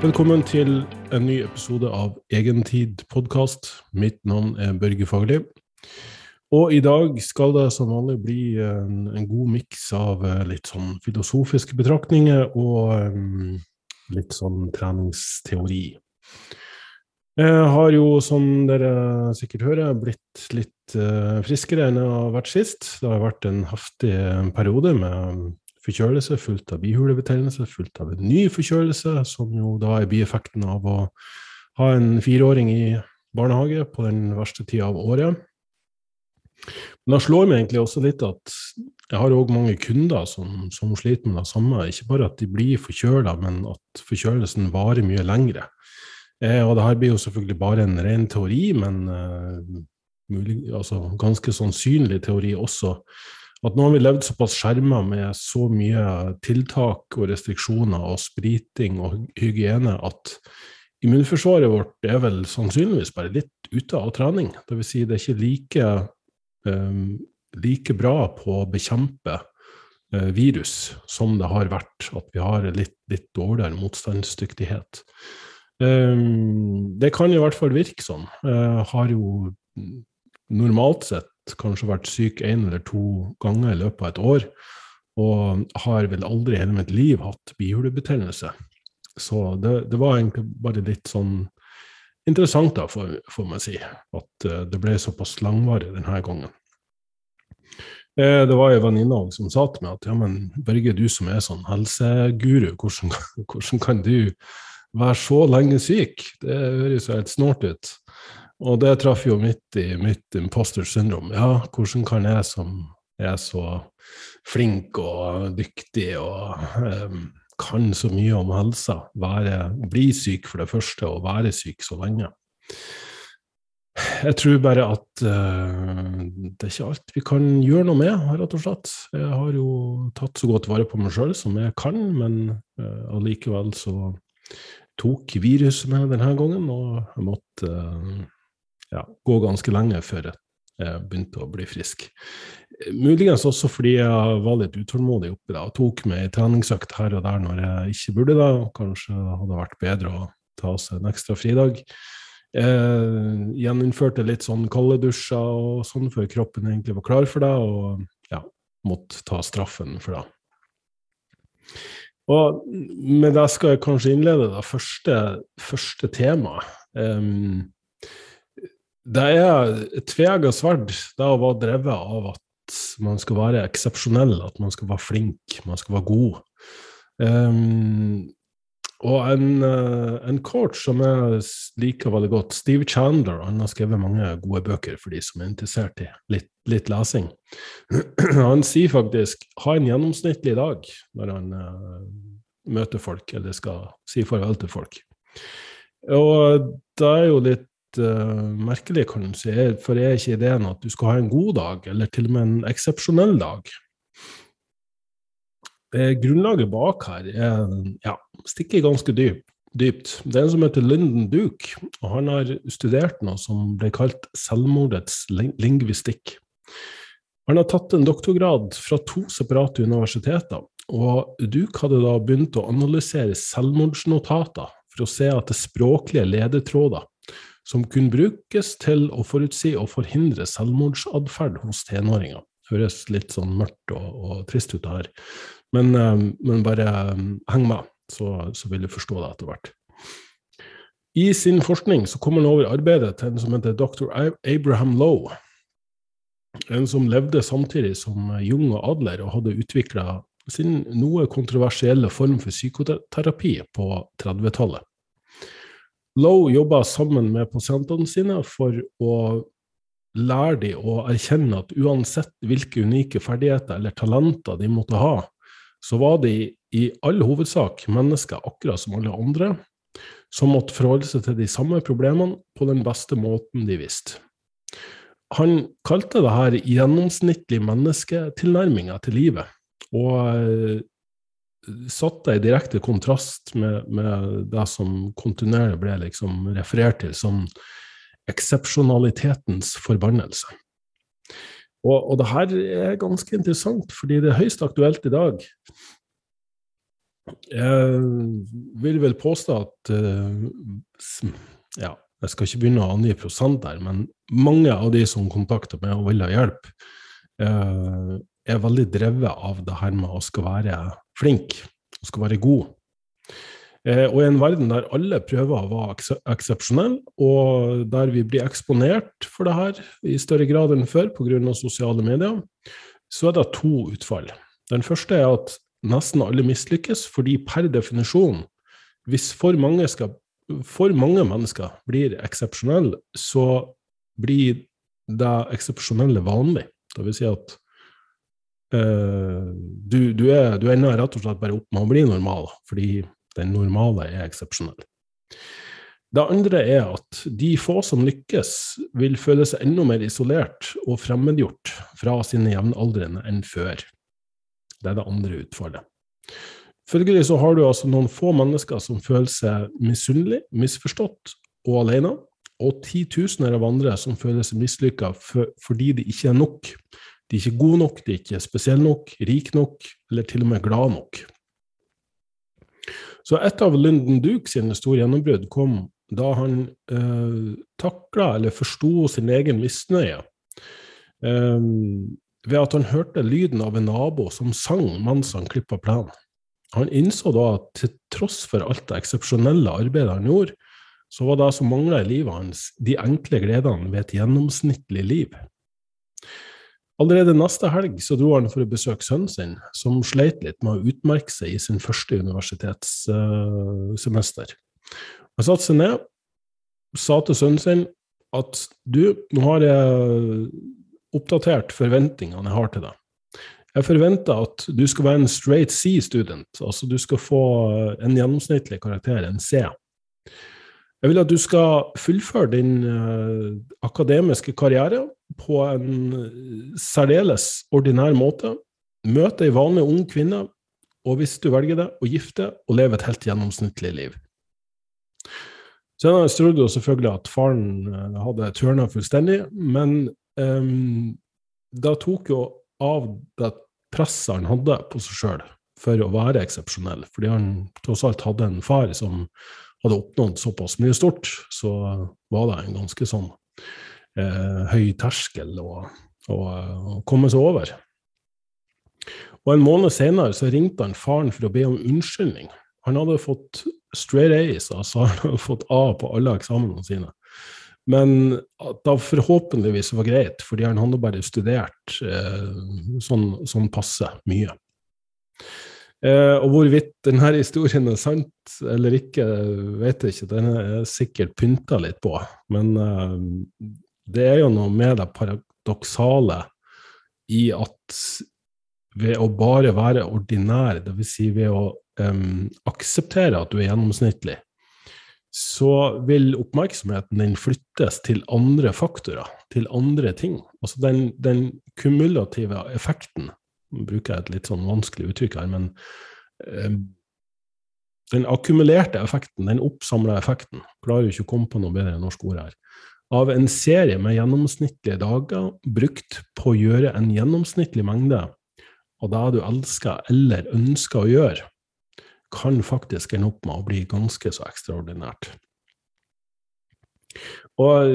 Velkommen til en ny episode av Egentid podkast. Mitt navn er Børge Fagerli. Og i dag skal det som vanlig bli en, en god miks av eh, litt sånn filosofiske betraktninger og um, litt sånn treningsteori. Jeg har jo, som dere sikkert hører, blitt litt uh, friskere enn jeg har vært sist. Det har vært en heftig periode med forkjølelse fulgt av bihulebetennelse, fulgt av en ny forkjølelse, som jo da er bieffekten av å ha en fireåring i barnehage på den verste tida av året. Men det slår meg egentlig også litt at jeg har òg mange kunder som, som, sliter med det samme. Ikke bare at de blir forkjøla, men at forkjølelsen varer mye lengre. Eh, og det her blir jo selvfølgelig bare en ren teori, men eh, mulig, altså, ganske sannsynlig teori også. At nå har vi levd såpass skjerma med så mye tiltak og restriksjoner og spriting og hygiene at immunforsvaret vårt er vel sannsynligvis bare litt ute av trening. Dvs. Si det er ikke like, um, like bra på å bekjempe uh, virus som det har vært. At vi har litt, litt dårligere motstandsdyktighet. Um, det kan i hvert fall virke sånn. Jeg har jo normalt sett kanskje vært syk én eller to ganger i løpet av et år, og har vel aldri i hele mitt liv hatt bihulebetennelse. Så det, det, var egentlig bare litt sånn interessant, da, får, får man si, at uh, det ble såpass langvarig denne gangen. Eh, det var ei venninne som sa til meg at ja, men Børge, du som er sånn helseguru, hvordan, hvordan kan du være så lenge syk? Det høres jo helt snålt ut. Og det traff jo midt i mitt imposter syndrom. Ja, hvordan kan jeg som er så flink og dyktig og um, kan så mye om helsa, være, bli syk for det første og være syk så lenge? Jeg tror bare at uh, det er ikke alt vi kan gjøre noe med, rett og slett. Jeg har jo tatt så godt vare på meg sjøl som jeg kan, men uh, allikevel så tok viruset meg denne gangen, og jeg måtte uh, ja, gå ganske lenge før jeg begynte å bli frisk. Muligens også fordi jeg var litt utålmodig oppi det og tok meg ei treningsøkt her og der når jeg ikke burde det. Kanskje hadde vært bedre å ta seg en ekstra fridag. Jeg gjeninnførte litt sånn kalde dusjer og sånn før kroppen egentlig var klar for det, og ja, måtte ta straffen for det. Og med det skal jeg kanskje innlede det første, første temaet. Um, det er et tvega sverd, det å være drevet av at man skal være eksepsjonell, at man skal være flink, man skal være god. Um, og en, uh, en, coach som jeg liker veldig godt, Steve Chandler, han har skrevet mange gode bøker for de som er interessert i litt, litt lesing. han sier faktisk ha en gjennomsnittlig dag når han uh, møter folk, eller skal si farvel til folk. Og det er jo litt uh, merkelig, kan du si, for er ikke ideen at du skal ha en god dag, eller til og med en eksepsjonell dag? Det grunnlaget bak her er, ja, stikker ganske dypt. dypt. Det er en som heter Lyndon Duke, og han har studert noe som ble kalt selvmordets lingvistikk. Han har tatt en doktorgrad fra to separate universiteter, og Duke hadde da begynt å analysere selvmordsnotater for å se etter språklige ledetråder som kunne brukes til å forutsi og forhindre selvmordsatferd hos tenåringer. Høres litt sånn mørkt og, og trist ut, her. Men, eh, men bare eh, heng med, så, så, vil du forstå det etter hvert. I sin forskning så kom han over arbeidet til en som heter dr. Abraham Lowe. En som levde samtidig som Jung og Adler og hadde utvikla sin noe kontroversielle form for psykoterapi på 30-tallet. Lowe jobber sammen med pasientene sine for å lære dem å erkjenne at uansett hvilke unike ferdigheter eller talenter de måtte ha, så var de i all hovedsak mennesker akkurat som alle andre, som måtte forholde seg til de samme problemene på den beste måten de visste. Han kalte det her gjennomsnittlig mennesketilnærminga til livet, og satt det i direkte kontrast med, med, det som kontinuerlig ble liksom referert til som eksepsjonalitetens forbannelse. Og, og det her er ganske interessant, fordi det er høyst aktuelt i dag. Jeg vil vel påstå at uh, Ja, jeg skal ikke begynne å angi prosent der, men mange av de som kontakter meg og vil ha hjelp, uh, er veldig drevet av det her med å skal være flink, og skal være god. Uh, og i en verden der alle prøver være eksepsjonelle, og der vi blir eksponert for det her i større grad enn før pga. sosiale medier, så er det to utfall. Den første er at nesten alle mislykkes, fordi per definisjon, hvis for mange, skal, for mange mennesker blir eksepsjonelle, så blir det eksepsjonelle vanlig. Det vil si at du, du, er, du ender rett og slett bare opp med å bli normal, fordi den normale er eksepsjonell. Det andre er at de få som lykkes, vil føle seg enda mer isolert og fremmedgjort fra sine jevnaldrende enn før. Det er det andre utfallet. Følgelig så har du altså noen få mennesker som føler seg misunnelig, misforstått og alene, og titusener av andre som føler seg mislykka fordi de ikke er nok. De er ikke gode nok, de er ikke spesielle nok, rike nok, eller til og med glad nok. Så et av Lyndon Duke sine store gjennombrudd kom da han eh, takla eller forsto sin egen misnøye. Eh, ved at han hørte lyden av en nabo som sang mens han klippa plenen. Han innså da at til tross for alt det eksepsjonelle arbeidet han gjorde, så var det som mangla i livet hans, de enkle gledene ved et gjennomsnittlig liv. Allerede neste helg så dro han for å besøke sønnen sin, som sleit litt med å utmerke seg i sin første universitetssemester. Han satte seg ned, sa til sønnen sin at du, nå har jeg oppdatert forventningene jeg har til deg. Jeg forventer at du skal være en straight C-student, altså du skal få en gjennomsnittlig karakter, en C. Jeg vil at du skal fullføre din uh, akademiske karriere på en særdeles ordinær måte. Møte ei vanlig ung kvinne, og hvis du velger det, å gifte og leve et helt gjennomsnittlig liv. Jeg trodde jo selvfølgelig at faren uh, hadde tørna fullstendig, men um, det tok jo av det presset han hadde på seg sjøl for å være eksepsjonell. Fordi han tross alt hadde en far som hadde oppnådd såpass mye stort, så var det en ganske sånn eh, høy terskel å, å, å, komme seg over. Og En måned senere så ringte han faren for å be om unnskyldning. Han hadde fått straight A's, altså han hadde fått A på alle eksamenene sine. Men at det forhåpentligvis var greit, fordi han hadde bare studert eh, sånn, sånn, passe mye. Eh, og hvorvidt denne historien er sant eller ikke, vet jeg ikke. Den er sikkert pynta litt på. Men eh, det er jo noe med det paradoksale i at ved å bare være ordinær, dvs. Si ved å um, akseptere at du er gjennomsnittlig, så vil oppmerksomheten din flyttes til andre faktorer, til andre ting. Altså den, den kumulative effekten bruker jeg et litt sånn vanskelig uttrykk her, men eh, den akkumulerte effekten, den oppsamla effekten, klarer ikke å komme på noe bedre norsk ord her, av en serie med gjennomsnittlige dager brukt på å gjøre en gjennomsnittlig mengde av det du elsker eller ønsker å gjøre, kan faktisk ende opp med å bli ganske så ekstraordinært. Og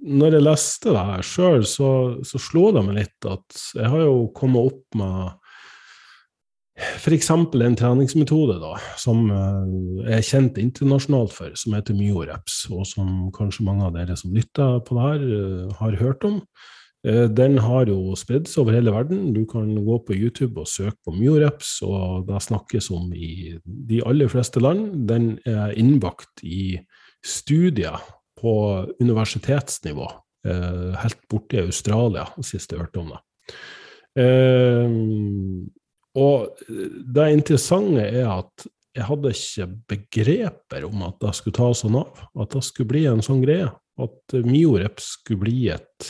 når jeg leste det her sjøl, så, så, slo det meg litt at jeg har jo kommet opp med f.eks. en treningsmetode da, som jeg er kjent internasjonalt for, som heter myoreps, og som kanskje mange av dere som lytter på det her, eh, har hørt om. Eh, den har jo spredd seg over hele verden. Du kan gå på YouTube og søke på Myoreps, og det snakkes om i de aller fleste land. Den er innbakt i studier på universitetsnivå, eh, helt borte i Australia, sist jeg hørte om det. Eh, og det interessante er at jeg hadde ikke begreper om at det skulle ta sånn av, at det skulle bli en sånn greie. At Miorep skulle bli et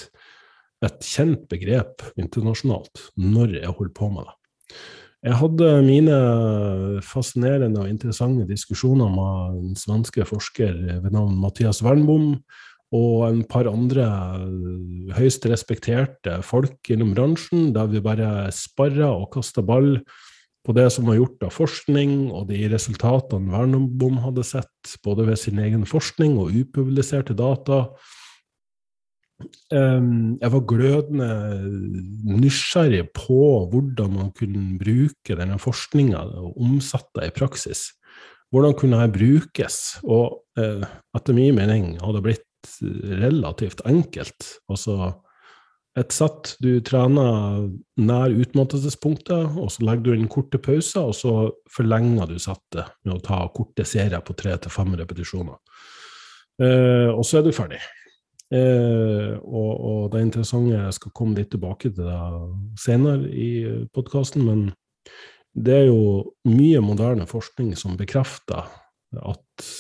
et kjent begrep internasjonalt når jeg holdt på med det. Jeg hadde mine fascinerende og interessante diskusjoner med en svenske forsker ved navn Mathias Wernbom og en par andre høyst respekterte folk innom bransjen, der vi bare sparra og kasta ball på det som var gjort av forskning, og de resultatene Wernbom hadde sett, både ved sin egen forskning og upubliserte data. Jeg var glødende nysgjerrig på hvordan man kunne bruke denne forskninga og omsette det i praksis. Hvordan kunne det brukes? Og eh, etter min mening hadde det blitt relativt enkelt. Altså, et sett du trener nær utmattelsespunktet, og så legger du inn korte pauser, og så forlenger du settet med å ta korte serier på tre til fem repetisjoner. Eh, og så er du ferdig. Eh, og, og, det er interessante Jeg skal komme litt tilbake til det senere i podkasten, men det er jo mye moderne forskning som bekrefter at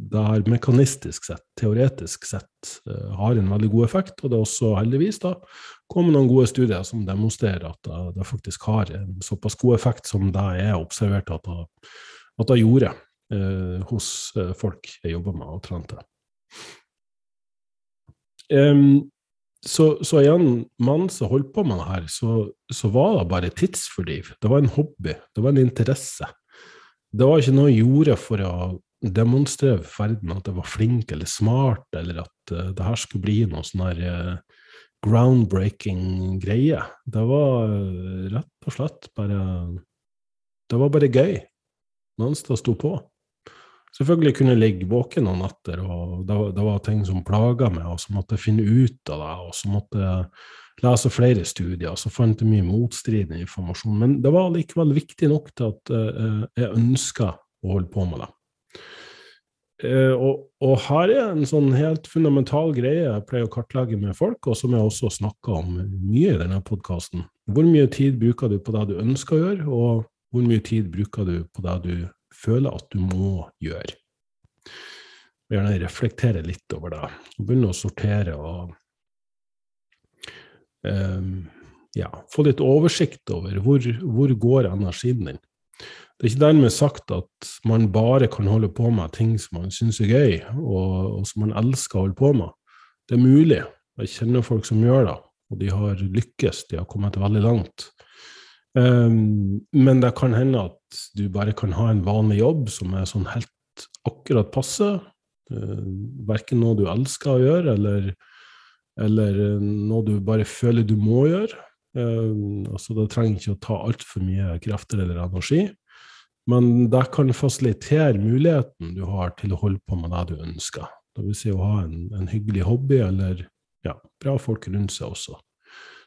det her mekanistisk sett, teoretisk sett, eh, har en veldig god effekt. Og det er også heldigvis da kommet noen gode studier som demonstrerer at det, det faktisk har en såpass god effekt som det er observert at det, at det gjorde eh, hos uh, folk jeg jobber med og trente. Um, så, så, igjen, mannen som holdt på med det her, så, så var det bare tidsfordriv. Det var en hobby, det var en interesse. Det var ikke noe jeg gjorde for å demonstrere for verden at jeg var flink eller smart, eller at uh, det her skulle bli noe sånn her uh, groundbreaking greie. Det var uh, rett og slett bare Det var bare gøy mens det sto på. Selvfølgelig kunne jeg ligge våken noen netter, og det var, ting som plaga meg, og så måtte jeg finne ut av det, og så måtte jeg lese flere studier, og så fant jeg mye motstridende informasjon. Men det var likevel viktig nok til at jeg ønska å holde på med det. Uh, og, og, her er en sånn helt fundamental greie jeg pleier å kartlegge med folk, og som jeg også snakker om mye i denne podkasten. Hvor mye tid bruker du på det du ønsker å gjøre, og hvor mye tid bruker du på det du føler at du må gjøre? Vil gjerne reflektere litt over det, og begynne å sortere og um, ja, få litt oversikt over hvor, hvor går energien din. Det er ikke dermed sagt at man bare kan holde på med ting som man syns er gøy, og, og, som man elsker å holde på med. Det er mulig. Jeg kjenner folk som gjør det, og de har lykkes, de har kommet veldig langt. Um, men det kan hende at du bare kan ha en vanlig jobb som er sånn helt akkurat passe. Uh, verken noe du elsker å gjøre, eller, eller noe du bare føler du må gjøre. Uh, altså Det trenger ikke å ta altfor mye krefter eller energi. Men det kan fasilitere muligheten du har til å holde på med det du ønsker. Det vil si å ha en, en hyggelig hobby, eller ja, bra folk rundt seg også.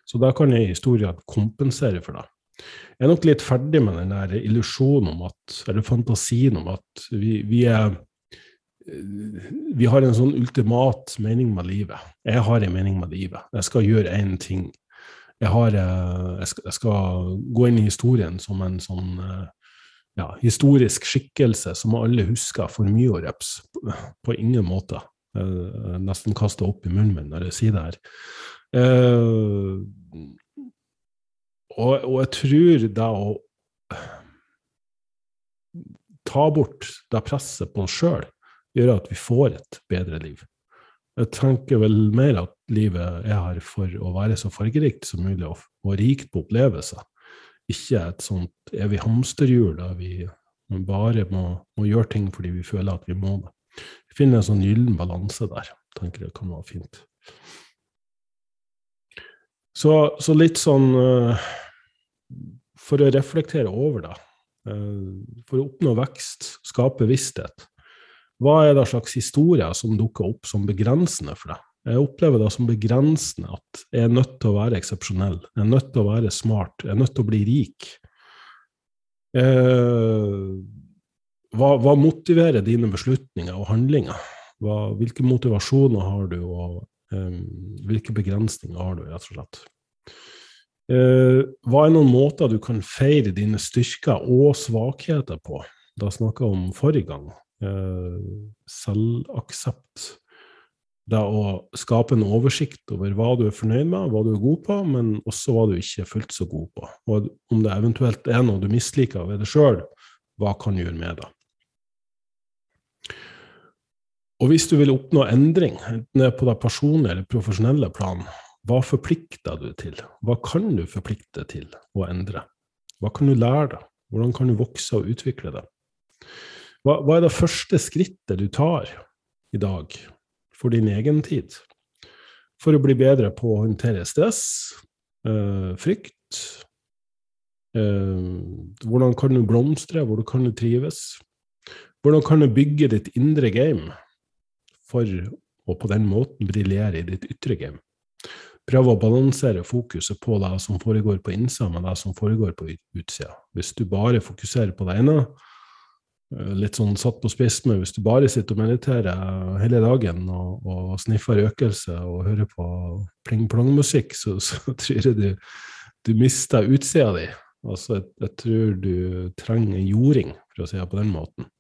Så da kan jeg i stor grad kompensere for det. Jeg er nok litt ferdig med den der illusjonen om at, eller fantasien om at vi, vi, er Vi har en sånn ultimat mening med livet. Jeg har en mening med livet. Jeg skal gjøre én ting. Jeg, har, eh, jeg, skal, jeg, skal, gå inn i historien som en sånn eh, ja, historisk skikkelse som alle husker for mye å reps. På ingen måte. Jeg nesten kaster opp i munnen min når jeg sier det her. Og, og, jeg tror det å ta bort det presset på oss sjøl, gjør at vi får et bedre liv. Jeg tenker vel mer at livet er her for å være så fargerikt som mulig og, og rikt på opplevelser ikke et sånt evig hamsterhjul der vi bare må, må, gjøre ting fordi vi føler at vi må det. Vi finner en sånn gyllen balanse der. tenker jeg kan være fint. Så, så litt sånn uh, For å reflektere over det. Uh, for å oppnå vekst, skape visshet. Hva er det slags historier som dukker opp som begrensende for deg? Jeg opplever det som begrensende at jeg er nødt til å være eksepsjonell. Jeg er nødt til å være smart. Jeg er nødt til å bli rik. Eh, hva, hva, motiverer dine beslutninger og handlinger? Hva, hvilke motivasjoner har du, og eh, hvilke begrensninger har du, rett og slett? Eh, hva er noen måter du kan feire dine styrker og svakheter på? Da snakka jeg om forrige gang. Eh, selvaksept det å skape en oversikt over hva du er fornøyd med, hva du er god på, men også hva du ikke er fullt så god på. Og om det eventuelt er noe du misliker ved deg sjøl, hva kan du gjøre med det? Og hvis du vil oppnå endring, enten det er på det personlige eller profesjonelle plan, hva forplikter du til? Hva kan du forplikte til å endre? Hva kan du lære deg? Hvordan kan du vokse og utvikle det? Hva, hva er det første skrittet du tar i dag for din egen tid? For å bli bedre på å håndtere stress, øh, frykt, øh, hvordan kan du blomstre, hvordan kan du trives? Hvordan kan du bygge ditt indre game for å på den måten briljere i ditt ytre game? Prøv å balansere fokuset på det som foregår på innsida, med det som foregår på utsida. Hvis du bare fokuserer på det ene, eh, litt sånn satt på spiss med hvis du bare sitter og mediterer hele dagen og, og sniffer røkelse og hører på pling-plong-musikk, så, så, tror jeg du, du mister utsida di. Altså, jeg, jeg, tror du trenger jording, for å si det på den måten.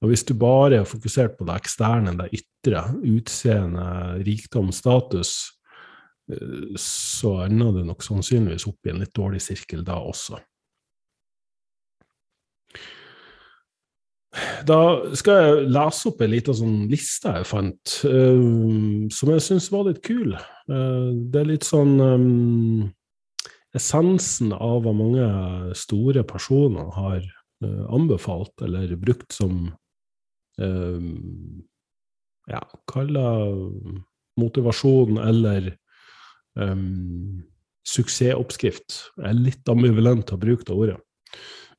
Og hvis du bare er fokusert på det eksterne, det ytre, utseende, rikdom, status, eh, så ender du nok sannsynligvis opp i en litt dårlig sirkel da også. Da skal jeg lese opp en liten sånn liste jeg fant, uh, som jeg syns var litt kul. Uh, det er litt sånn essensen av hva mange store personer har anbefalt eller brukt som ja, kall det motivasjon eller um, suksessoppskrift. Jeg er litt ambivalent til å bruke det ordet.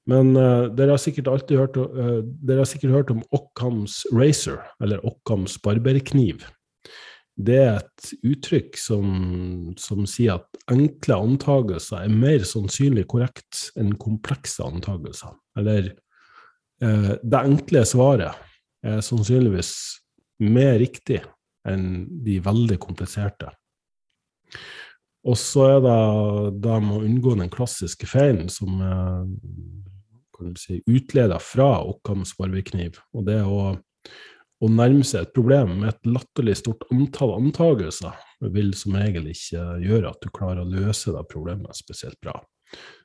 Men uh, dere, har sikkert alltid hørt, uh, dere har sikkert hørt om Occams Racer, eller Occams barberkniv. Det er et uttrykk som, som, sier at enkle antagelser er mer sannsynlig korrekt enn komplekse antagelser. Eller eh, det enkle svaret er sannsynligvis mer riktig enn de veldig kompliserte. Og så er det da med å unngå den klassiske feilen som er si, utleda fra Occams barberkniv, og det å, å nærme seg et problem med et latterlig stort antall antagelser vil som regel ikke gjøre at du klarer å løse det problemet spesielt bra.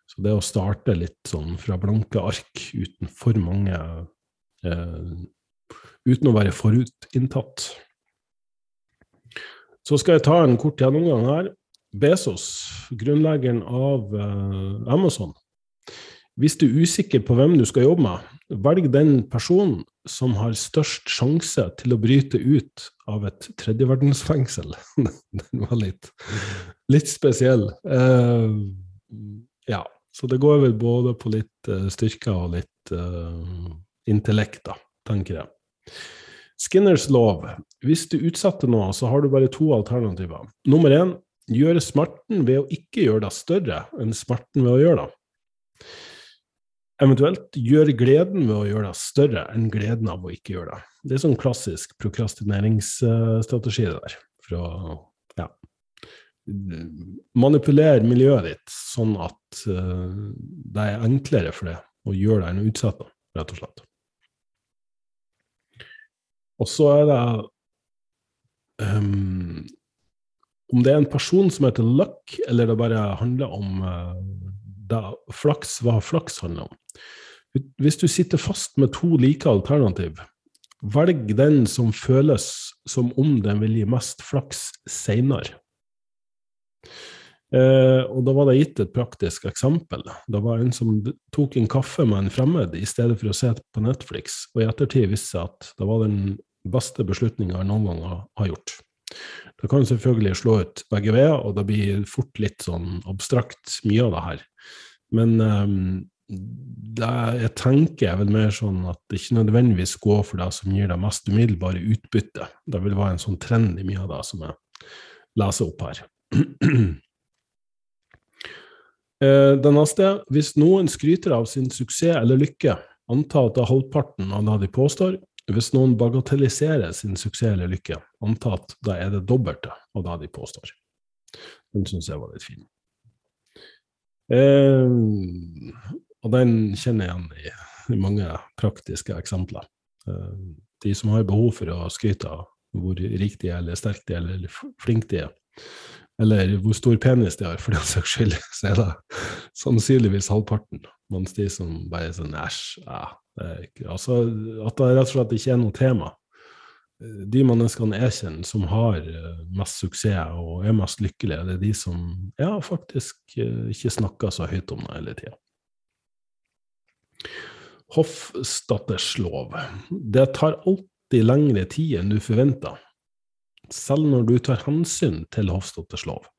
Så det å starte litt sånn fra blanke ark uten for mange eh, uten å være forutinntatt. Så skal jeg ta en kort gjennomgang her. Bezos, grunnleggeren av eh, Amazon. Hvis du er usikker på hvem du skal jobbe med, velg den personen som har størst sjanse til å bryte ut av et tredjeverdensfengsel. den var litt, litt spesiell. Uh, ja, så det går vel både på litt uh, styrke og litt uh, intellekt, da, tenker jeg. Skinners lov. Hvis du utsetter noe, så har du bare to alternativer. Nummer én gjøre smerten ved å ikke gjøre det større enn smerten ved å gjøre det. Eventuelt gjøre gleden ved å gjøre det større enn gleden av å ikke gjøre det. Det er sånn klassisk prokrastineringsstrategi der. For å ja, manipulere miljøet ditt sånn at uh, det er enklere for deg å gjøre det enn å utsette, rett og slett. Og så er det um, Om det er en person som heter luck, eller det bare handler om uh, det, flaks, hva flaks handler om. Hvis du sitter fast med to like alternativ, velg den som føles som om den vil gi mest flaks seinere. Eh, og da var det gitt et praktisk eksempel. Det var en som tok en kaffe med en fremmed i stedet for å se på Netflix, og i ettertid viste seg at det var den beste beslutninga jeg noen gang har gjort. Det kan selvfølgelig slå ut begge veier, og det blir fort litt sånn abstrakt, mye av det her. Men um, det jeg tenker er vel mer sånn at det ikke nødvendigvis går for det som gir deg mest umiddelbare utbytte. Det vil være en sånn trend i mye av det som jeg leser opp her. Eh, det neste er hvis noen skryter av sin suksess eller lykke, anta at det er halvparten av det de påstår, hvis noen bagatelliserer sin suksess eller lykke, anta at da er det dobbelte av det de påstår. Den syns jeg var litt fin. Eh, og den kjenner jeg igjen i, mange praktiske eksempler. Eh, de som har behov for å skryte av hvor rik de er, eller sterk de er, eller flink de er, eller hvor stor penis de har, for den saks skyld, så er det sannsynligvis halvparten. Mens de som bare er sånn æsj, ja, Altså, at det rett og slett ikke er noe tema. De menneskene jeg kjenner som har eh, mest suksess og er mest lykkelige, det er de som ja, faktisk eh, ikke snakker så høyt om det hele tida. Hofstadterslov. Det tar alltid lengre tid enn du forventer, selv når du tar hensyn til Hofstadterslov. lov.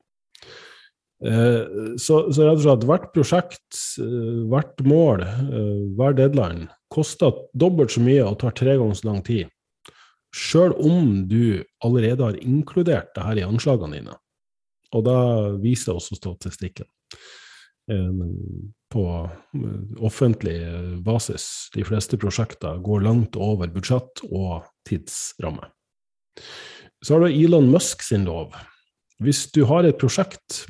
så, så rett og slett hvert prosjekt, eh, hvert mål, eh, hver deadline koster dobbelt så mye og tar tre ganger så lang tid. Sjøl om du allerede har inkludert det her i anslagene dine. Og da viser også statistikken på offentlig basis. De fleste prosjekter går langt over budsjett og tidsramme. Så har du Elon Musk sin lov. Hvis du har et prosjekt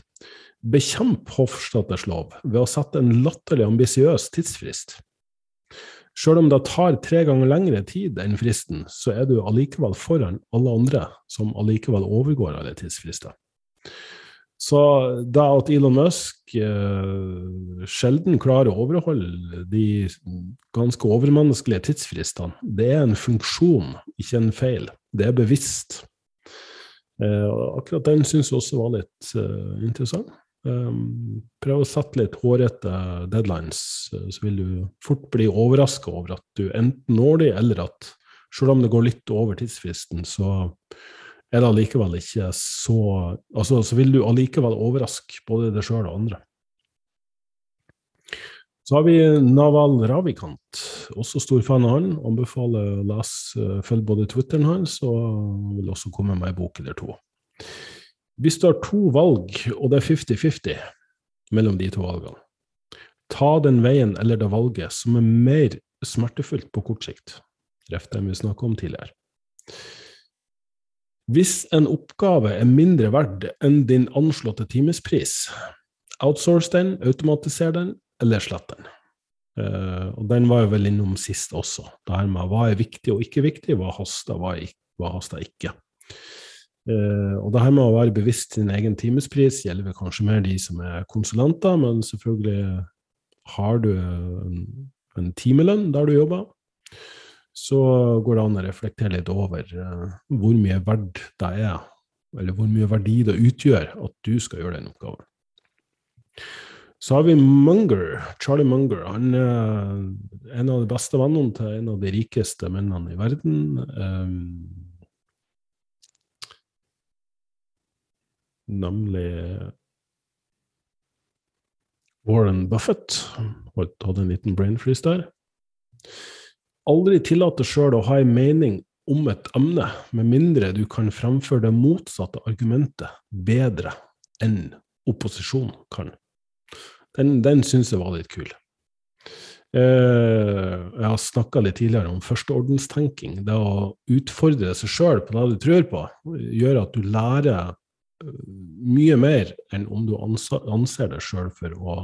Bekjemp Hofstadters lov ved å sette en latterlig ambisiøs tidsfrist. Sjøl om det tar tre ganger lengre tid enn fristen, så er du allikevel foran alle andre som allikevel overgår alle tidsfrister. Så da at Elon Musk eh, sjelden klarer å overholde de ganske overmenneskelige tidsfristene, det er en funksjon, ikke en feil. Det er bevisst. Eh, akkurat den syns jeg også var litt eh, interessant. Um, prøv å sette litt hårete deadlines, eh, så vil du fort bli overraska over at du enten når de, eller at selv om det går litt over tidsfristen, så er det allikevel ikke så Altså, så vil du allikevel overraske både deg sjøl og andre. Så har vi Naval Ravikant, også stor fan av han. Anbefaler å lese, eh, følge både Twitteren hans, og vil også komme med ei bok eller to. Hvis du har to valg, og det er 50-50 mellom de to valgene, ta den veien eller det valget som er mer smertefullt på kort sikt, ref. den vi snakka om tidligere. Hvis en oppgave er mindre verd enn din anslåtte timespris, outsource den, automatisere den, eller slett den. Uh, og den var jeg vel innom sist også. Det her med hva er viktig og ikke viktig, hva haster, hva, hva haster ikke. Uh, og det her med å være bevisst sin egen timespris gjelder vel kanskje mer de som er konsulenter, men selvfølgelig har du en, en timelønn der du jobber, så går det an å reflektere litt over uh, hvor mye verd det er, eller hvor mye verdi det utgjør at du skal gjøre den oppgaven. Så har vi Munger, Charlie Munger. Han er en av de beste vennene til en av de rikeste mennene i verden. Um, nemlig Warren Buffett. Hadde en liten brain freeze der. Aldri tillate sjøl å ha en mening om et emne, med mindre du kan fremføre det motsatte argumentet bedre enn opposisjonen kan. Den, den syns jeg var litt kul. Eh, jeg har snakka litt tidligere om førsteordenstenking. Det å utfordre seg sjøl på det du tror på, gjør at du lærer mye mer enn om du anser deg sjøl for å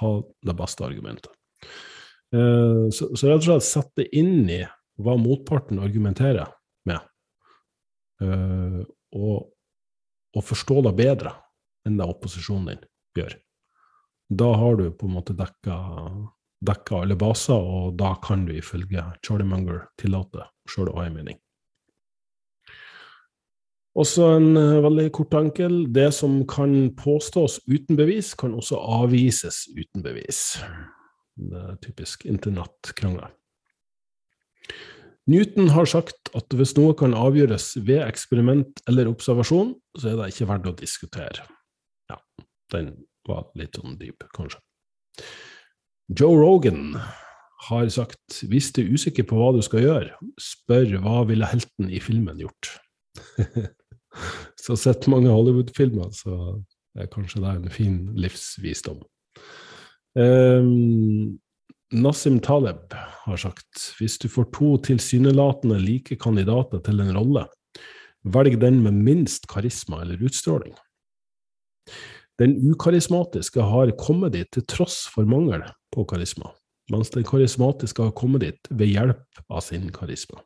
ha det beste argumentet. Eh, så, så rett og slett sette inn i hva motparten argumenterer med, eh, og, og forstå det bedre enn det opposisjonen din gjør. Da har du på en måte dekka, dekka alle baser, og da kan du ifølge Charlie Munger tillate sjøl å ha en mening. Også en uh, veldig kort enkel. Det som kan påstås uten bevis, kan også avvises uten bevis. Det er typisk internettkrangler. Newton har sagt at hvis noe kan avgjøres ved eksperiment eller observasjon, så er det ikke verdt å diskutere. Ja, den var litt sånn dyp, kanskje. Joe Rogan har sagt hvis du er usikker på hva du skal gjøre, spør hva ville helten i filmen gjort? så sett mange Hollywood-filmer, så er kanskje det en fin livsvisdom. Um, Nassim Taleb har sagt hvis du får to tilsynelatende like kandidater til en rolle, velg den med minst karisma eller utstråling. Den ukarismatiske har kommet dit til tross for mangel på karisma, mens den karismatiske har kommet dit ved hjelp av sin karisma.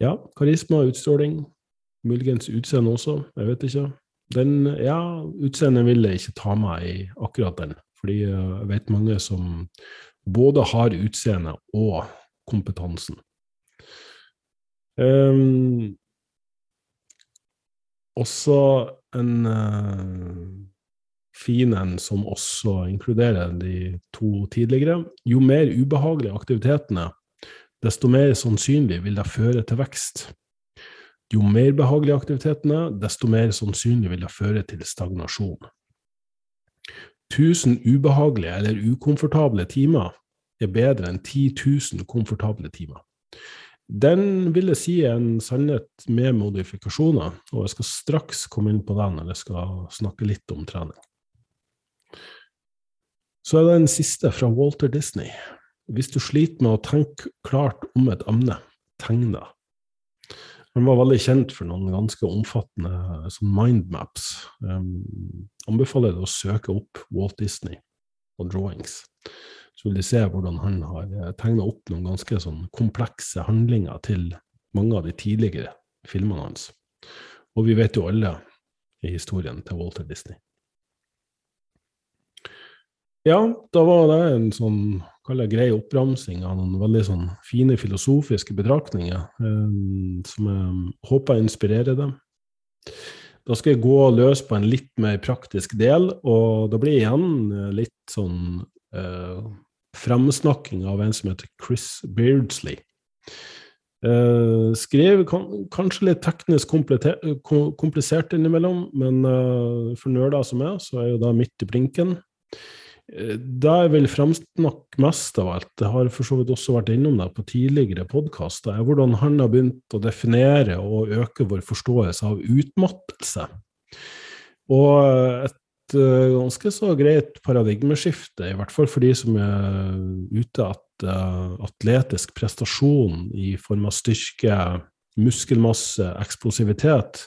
Ja, karisma utstråling Muligens utseende også, jeg vet ikke. Den, ja, utseendet vil jeg ikke ta meg i akkurat den, fordi jeg vet mange som både har utseende og kompetansen. Um, også en uh, finen som også inkluderer de to tidligere. Jo mer ubehagelige aktivitetene, desto mer sannsynlig vil det føre til vekst. Jo mer behagelige aktivitetene, desto mer sannsynlig vil det føre til stagnasjon. 1000 ubehagelige eller ukomfortable timer er bedre enn 10 000 komfortable timer. Den vil jeg si er en sannhet med modifikasjoner, og jeg skal straks komme inn på den når jeg skal snakke litt om trening. Så er det en siste fra Walter Disney. Hvis du sliter med å tenke klart om et emne, tegn det. Han var veldig kjent for noen ganske omfattende sånn mindmaps. Um, anbefaler deg å søke opp Walt Disney og drawings så vil de se hvordan han har eh, tegna opp noen ganske sånn komplekse handlinger til mange av de tidligere filmene hans. Og vi vet jo alle i historien til Walter Disney. Ja, da var det en sånn kall grei oppramsing av noen veldig sånn fine filosofiske betraktninger eh, som jeg håper inspirerer dem. Da skal jeg gå løs på en litt mer praktisk del, og det blir igjen eh, litt sånn eh, fremsnakking av en som heter Chris Beardsley. Eh, skrev kan, kanskje litt teknisk komplisert innimellom, men eh, for nerder som er, så er jo det midt i blinken. Uh, det jeg vil fremsnakke mest av alt, det har for så vidt også vært innom det på tidligere podkaster, er hvordan han har begynt å definere og øke vår forståelse av utmattelse. Og et uh, ganske så greit paradigmeskifte, i hvert fall for de som er ute etter uh, atletisk prestasjon i form av styrke, muskelmasse, eksplosivitet.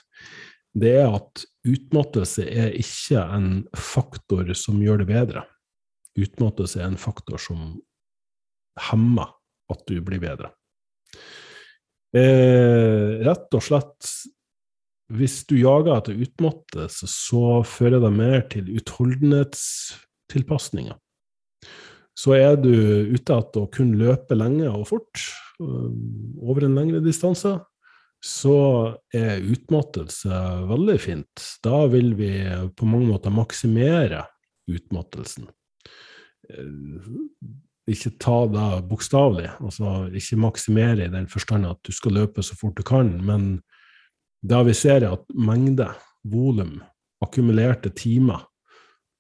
Det er at utmattelse er ikke en faktor som gjør det bedre. Utmattelse er en faktor som hemmer at du blir bedre. Eh, rett og slett hvis du jager etter utmattelse, så fører det mer til utholdenhetstilpasninger. Så er du ute etter å kunne løpe lenge og fort, øh, over en lengre distanse, så er utmattelse veldig fint. Da vil vi på mange måter maksimere utmattelsen. Øh, ikke ta det bokstavelig, altså ikke maksimere i den forstand at du skal løpe så fort du kan, men da vi ser at mengde, volum, akkumulerte timer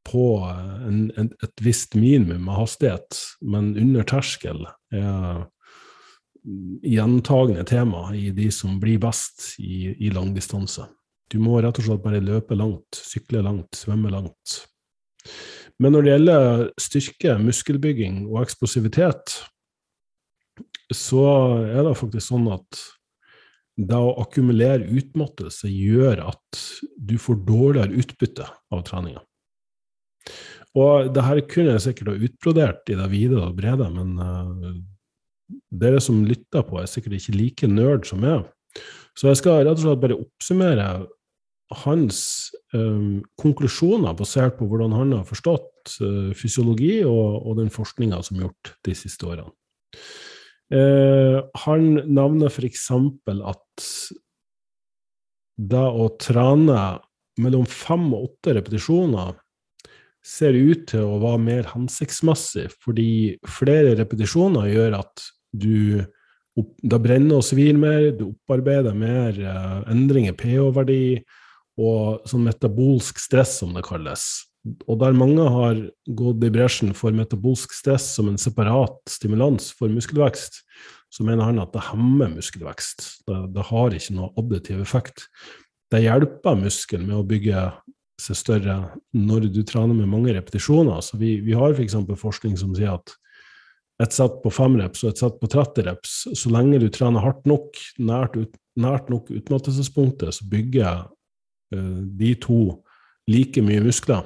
på en, en, et visst minimum av hastighet, men under terskel, er gjentagende tema i de som blir best i, i langdistanse. Du må rett og slett bare løpe langt, sykle langt, svømme langt. Men når det gjelder styrke, muskelbygging og eksplosivitet, så er det faktisk sånn at det å akkumulere utmattelse gjør at du får dårligere utbytte av treninga. Og det her kunne jeg sikkert ha utbrodert i det vide og brede, men uh, dere som lytter på, er sikkert ikke like nerd som meg. Så jeg skal rett og slett bare oppsummere hans um, konklusjoner basert på hvordan han har forstått uh, fysiologi og, og den forskninga som er gjort de siste årene. Uh, han nevner f.eks. at det å trene mellom fem og åtte repetisjoner ser ut til å være mer hensiktsmessig, fordi flere repetisjoner gjør at du da brenner og svir mer, du opparbeider mer uh, endringer, pH-verdi, og sånn metabolsk stress, som det kalles og der mange har gått i bresjen for metabolsk stress som en separat stimulans for muskelvekst, så mener han at det hemmer muskelvekst. Det, det har ikke noe additiv effekt. Det hjelper muskelen med å bygge seg større når du trener med mange repetisjoner. Så vi, vi har f.eks. For forskning som sier at et sett på fem reps og et sett på 30 reps, så lenge du trener hardt nok, nært, ut, nært nok utmattelsespunktet, så bygger de to like mye muskler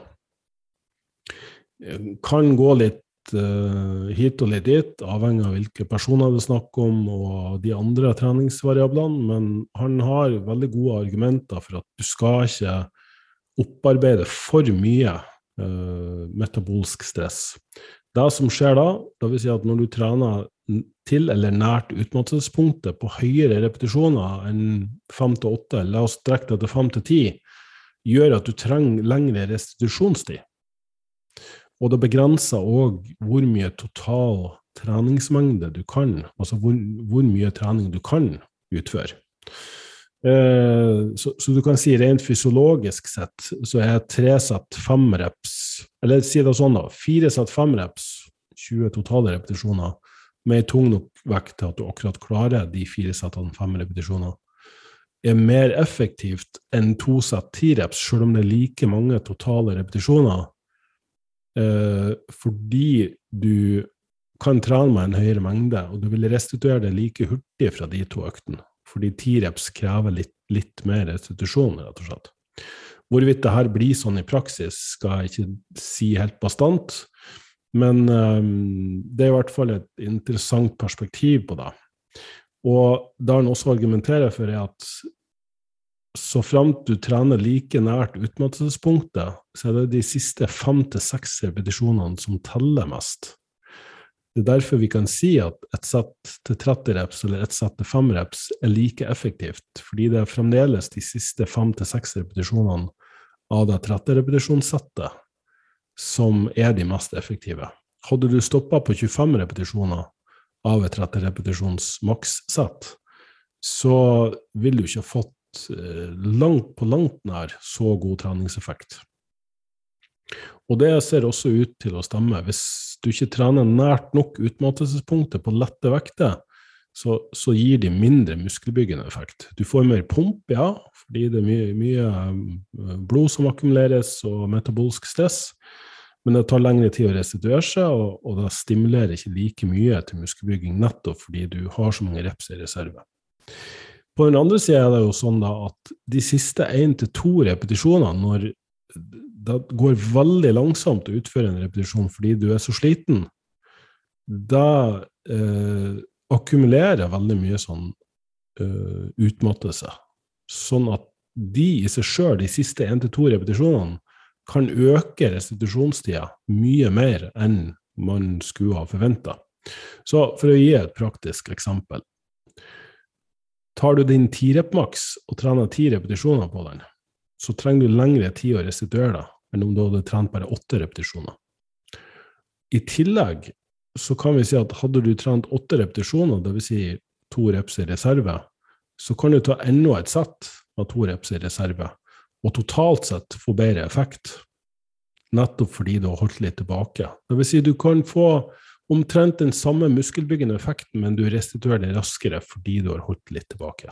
kan gå litt uh, hit og litt dit, avhengig av hvilke personer det er snakk om og de andre treningsvariablene, men han har veldig gode argumenter for at du skal ikke opparbeide for mye metabolsk stress. Det som skjer da, vil si at når du trener til eller nært utmattelsespunktet på høyere repetisjoner enn fem til åtte, la oss strekke det til fem til ti, gjør at du trenger lengre restitusjonstid. Og det begrenser òg hvor mye total treningsmengde du kan, altså hvor, hvor mye trening du kan utføre. Eh, så, så, du kan si rent fysiologisk sett så er tre sett fem reps Eller si det sånn, da. Fire sett fem reps, 20 totale repetisjoner, med tung nok vekt til at du akkurat klarer de fire settene fem repetisjoner, er mer effektivt enn to sett ti reps, selv om det er like mange totale repetisjoner, eh, fordi du kan trene med en høyere mengde, og du vil restituere det like hurtig fra de to øktene. Fordi ti reps krever litt, litt, mer restitusjon, rett og slett. Hvorvidt det her blir sånn i praksis, skal jeg ikke si helt bastant, men um, det er i hvert fall et interessant perspektiv på det. Og det han også argumenterer for, er at så framt du trener like nært utmattelsespunktet, så er det de siste fem til seks repetisjonene som teller mest. Det er derfor vi kan si at et sett til 30 reps eller et sett til 5 reps er like effektivt, fordi det er fremdeles de siste 5-6 repetisjonene av det 30-repetisjonssettet som er de mest effektive. Hadde du stoppa på 25 repetisjoner av et 30-repetisjons makssett, så ville du ikke fått eh, langt på langt nær så god treningseffekt. Og det ser også ut til å stemme. Hvis du ikke trener nært nok utmattelsespunktet på lette vekter, så, så, gir de mindre muskelbyggende effekt. Du får mer pump, ja, fordi det er mye, mye eh, blod som akkumuleres, og metabolsk stress. Men det tar lengre tid å restituere seg, og, og det stimulerer ikke like mye til muskelbygging, nettopp fordi du har så mange reps i reserve. På den andre sida er det jo sånn da at de siste én til to repetisjonene, når det går veldig langsomt å utføre en repetisjon fordi du er så sliten, da eh, akkumulerer veldig mye sånn uh, utmattelse. Sånn at de i seg sjøl, de siste én til to repetisjonene, kan øke restitusjonstida mye mer enn man skulle ha forventa. Så for å gi et praktisk eksempel Tar du din tirep-maks og trener ti repetisjoner på den, så trenger du lengre tid å restituere deg enn om du hadde trent bare åtte repetisjoner. I tillegg så kan vi si at hadde du trent åtte repetisjoner, dvs. Si to reps i reserve, så kan du ta enda et sett av to reps i reserve, og totalt sett få bedre effekt. Nettopp fordi du har holdt litt tilbake. Vil si du kan få omtrent den samme muskelbyggende effekten, men du restituerer det raskere fordi du har holdt litt tilbake.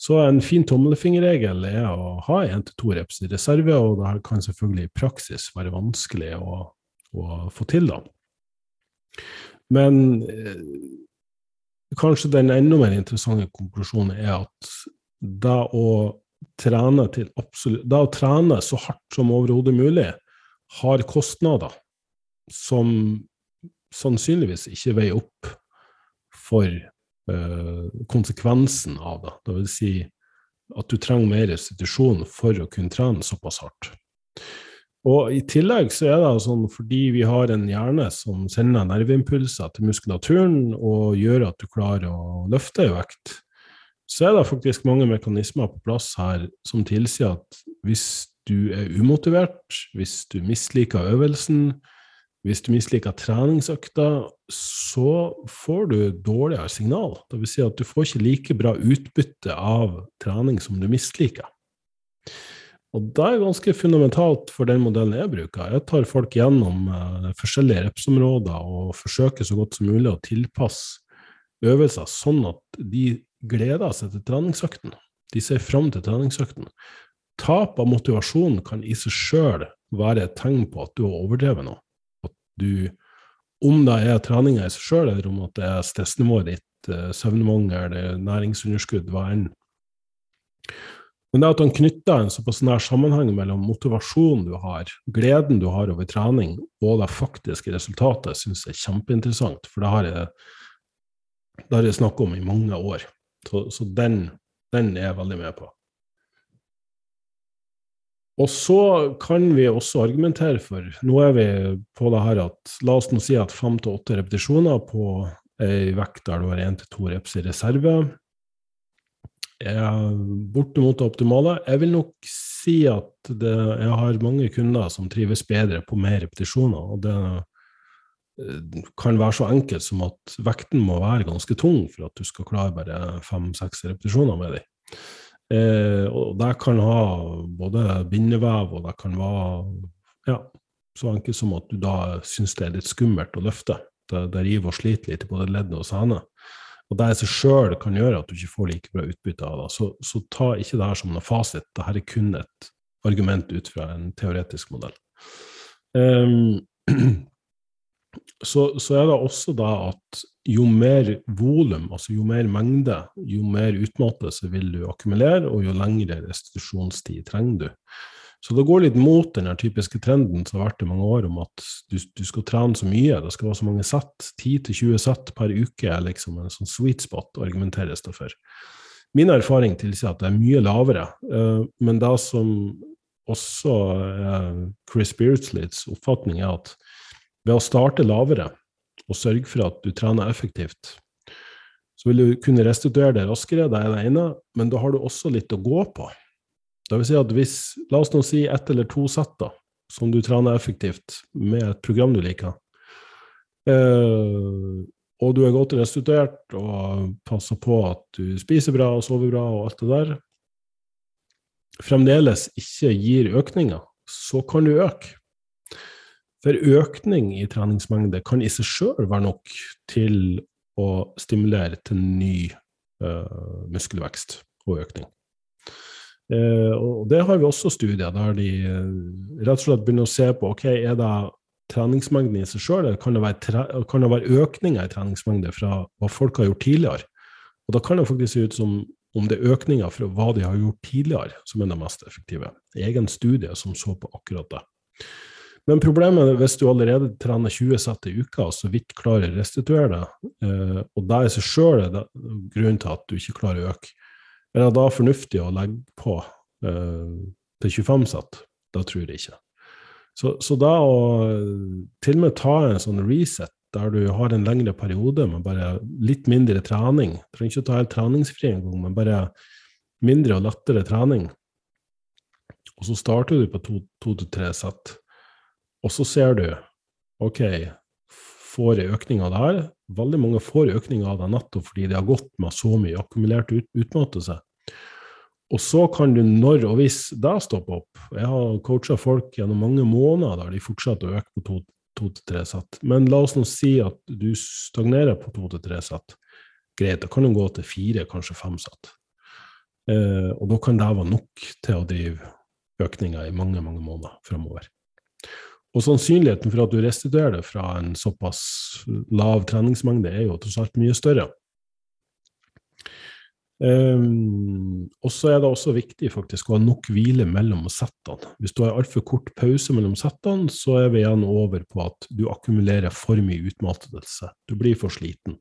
Så en fin tommelfingerregel er å ha én til to reps i reserve, og det kan selvfølgelig i praksis være vanskelig å, å få til, da. Men eh, kanskje den enda mer interessante konklusjonen er at da å trene, absolutt, da å trene så hardt som overhodet mulig har kostnader som sannsynligvis ikke veier opp for Eh, konsekvensen av det. Det vil si at du trenger mer restitusjon for å kunne trene såpass hardt. Og I tillegg så er det sånn fordi vi har en hjerne som sender nerveimpulser til muskulaturen og gjør at du klarer å løfte i vekt, så er det faktisk mange mekanismer på plass her som tilsier at hvis du er umotivert, hvis du misliker øvelsen, hvis du misliker treningsøkta, så får du dårligere signal. Vil si at du får ikke like bra utbytte av trening som du misliker. Og det er ganske fundamentalt for den modellen jeg bruker. Jeg tar folk gjennom uh, forskjellige repsområder og forsøker så godt som mulig å tilpasse øvelser sånn at de gleder seg til treningsøkten. De ser fram til treningsøkten. Tap av motivasjon kan i seg sjøl være et tegn på at du har overdrevet noe du Om det er treninga i seg sjøl, eller om at det er stressnivået ditt, eh, søvnmangel, næringsunderskudd, hva enn. Men det at han knytter en såpass nær sammenheng mellom motivasjonen du har, gleden du har over trening, og det faktiske resultatet, syns jeg er kjempeinteressant. For det har jeg, det har jeg snakket om i mange år. Så, så den, den er jeg veldig med på. Og så kan vi også argumentere for Nå er vi på det her at La oss nå si at fem til åtte repetisjoner på ei vekt der du har én til to reps i reserve, er bortimot det optimale. Jeg vil nok si at det, jeg har mange kunder som trives bedre på mer repetisjoner. og det eh, kan være så enkelt som at vekten må være ganske tung for at du skal klare bare fem-seks repetisjoner med dem. Eh, og det kan ha både bindevev, og det kan være ja, så enkelt som at du da syns det er litt skummelt å løfte. Det, det river og sliter litt i både ledd og sene. Og det i seg sjøl kan gjøre at du ikke får like bra utbytte av det. Så, så ta ikke det her som noe fasit. Dette er kun et argument ut fra en teoretisk modell. Um, så, så, er det også da at jo mer volum, altså jo mer mengde, jo mer utmattelse vil du akkumulere, og jo lengre restitusjonstid trenger du. Så det går litt mot den typiske trenden som har vært i mange år, om at du, du skal trene så mye. Det skal være så mange sett. 10-20 sett per uke er liksom en sånn sweet spot, argumenteres det for. Min erfaring tilsier at det er mye lavere, uh, men det som også er Chris Beardsleys oppfatning, er at ved å starte lavere og sørge for at du trener effektivt, så vil du kunne restituere det raskere, det er det ene, men da har du også litt å gå på. Det vil si at hvis, la oss nå si ett eller to sett da, som du trener effektivt med et program du liker, eh, og du er godt restituert og passer på at du spiser bra og sover bra og alt det der, fremdeles ikke gir økninger, så kan du øke. For økning i treningsmengde kan i seg sjøl være nok til å stimulere til ny uh, muskelvekst og økning. Eh, og det har vi også studier der de eh, rett og slett begynner å se på ok, er det treningsmengden i seg sjøl, eller kan det, være, økninger i treningsmengde fra hva folk har gjort tidligere? Og da kan det faktisk se ut som om det er økninger fra hva de har gjort tidligere, som er det mest effektive. Egen studie som så på akkurat det. Men problemet er hvis du allerede trener 20 sett i uka og så vidt klarer å restituere det, eh, og det i seg sjøl er grunnen til at du ikke klarer å øke, er det da fornuftig å legge på eh, til 25 sett? Da tror jeg ikke. Så, så, da å til og med ta en sånn reset der du har en lengre periode med bare litt mindre trening Du trenger ikke å ta helt treningsfri engang, men bare mindre og lettere trening. Og så starter du på to, to til tre sett, og så ser du OK, får en økning av det her? Veldig mange får økning av det nettopp fordi de har gått med så mye akkumulert ut, utmattelse. Og så kan du, når og hvis det stopper opp Jeg har coacha folk gjennom mange måneder der de fortsetter å øke på to, til tre sett. Men la oss nå si at du stagnerer på to til tre sett. Greit, da kan du gå til fire, kanskje fem sett. Eh, og da kan det være nok til å drive økninger i mange, mange måneder framover. Og sannsynligheten for at du restituerer det fra en såpass lav treningsmengde, er jo tross alt mye større. Um, og så er det også viktig faktisk å ha nok hvile mellom settene. Hvis du har altfor kort pause mellom settene, så er vi igjen over på at du akkumulerer for mye utmattelse. Du blir for sliten.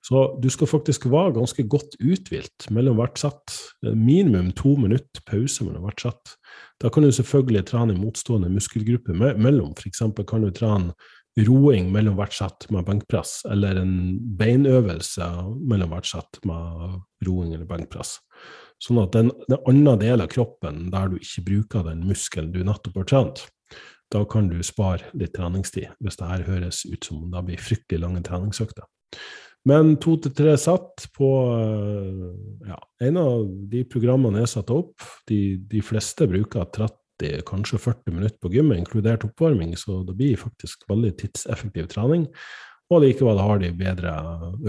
Så du skal faktisk være ganske godt uthvilt mellom hvert sett. Minimum to minutter pause mellom hvert sett. Da kan du selvfølgelig trene motstående muskelgrupper mellom. F.eks. kan du trene roing mellom hvert sett med benkpress, eller en beinøvelse mellom hvert sett med roing eller benkpress. Sånn at den, den andre delen av kroppen der du ikke bruker den muskelen du nettopp har trent. Da kan du spare litt treningstid, hvis det her høres ut som det blir fryktelig lange treningsøkter. Men to til tre sett på ja, en av de programmene jeg satte opp, de, de, fleste bruker 30, kanskje 40 minutter på gymmet, inkludert oppvarming, så det blir faktisk veldig tidseffektiv trening. Og likevel har de bedre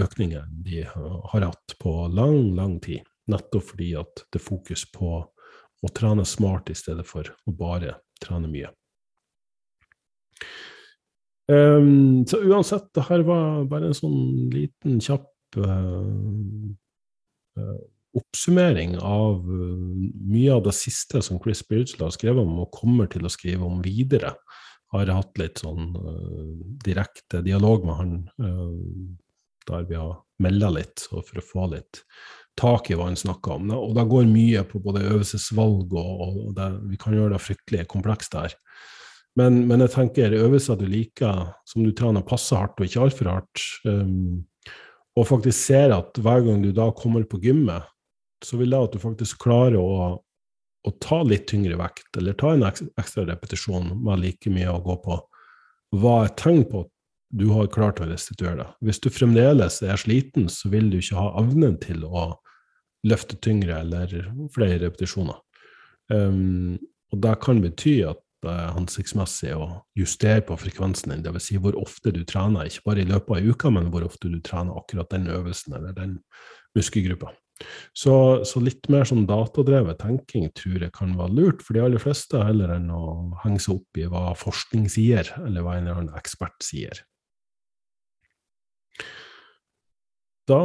økninger enn de har hatt på lang, lang tid. Nettopp fordi at det er fokus på å trene smart i stedet for å bare trene mye. Um, så uansett, det her var bare en sånn liten, kjapp uh, uh, oppsummering av uh, mye av det siste som Chris Beardsley har skrevet om, og kommer til å skrive om videre. Har hatt litt sånn direkte dialog med han der vi har melda litt, for å få litt tak i hva han snakker om. Og det går mye på både øvelsesvalg og, og det, vi kan gjøre det fryktelig komplekst der. Men, men, jeg tenker øvelser du liker, som du trener passe hardt og ikke altfor hardt, um, og faktisk ser at hver gang du da kommer på gymmet, så vil det at du faktisk klarer å, å ta litt tyngre vekt, eller ta en ekstra repetisjon med like mye å gå på, hva er tegn på at du har klart å restituere deg. Hvis du fremdeles er sliten, så vil du ikke ha evnen til å løfte tyngre eller flere repetisjoner. Um, og det kan bety at hensiktsmessig å justere på frekvensen din, dvs. Si hvor ofte du trener, ikke bare i løpet av ei uke, men hvor ofte du trener akkurat den øvelsen eller den muskelgruppa. Så, så, litt mer sånn datadrevet tenking tror jeg kan være lurt for de aller fleste, heller enn å henge seg opp i hva forskning sier, eller hva en eller annen ekspert sier. Da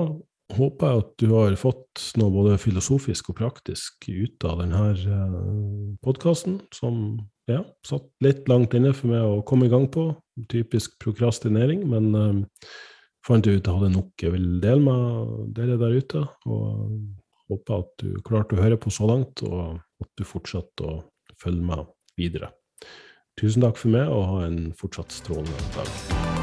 håper jeg at du har fått noe både filosofisk og praktisk ut av denne eh, podkasten, som ja, satt litt langt inne for meg å komme i gang på. Typisk prokrastinering, men um, fant ut jeg hadde nok jeg ville dele med dere der ute. Og håper at du klarte å høre på så langt, og at du fortsetter å følge med videre. Tusen takk for meg, og ha en fortsatt strålende dag.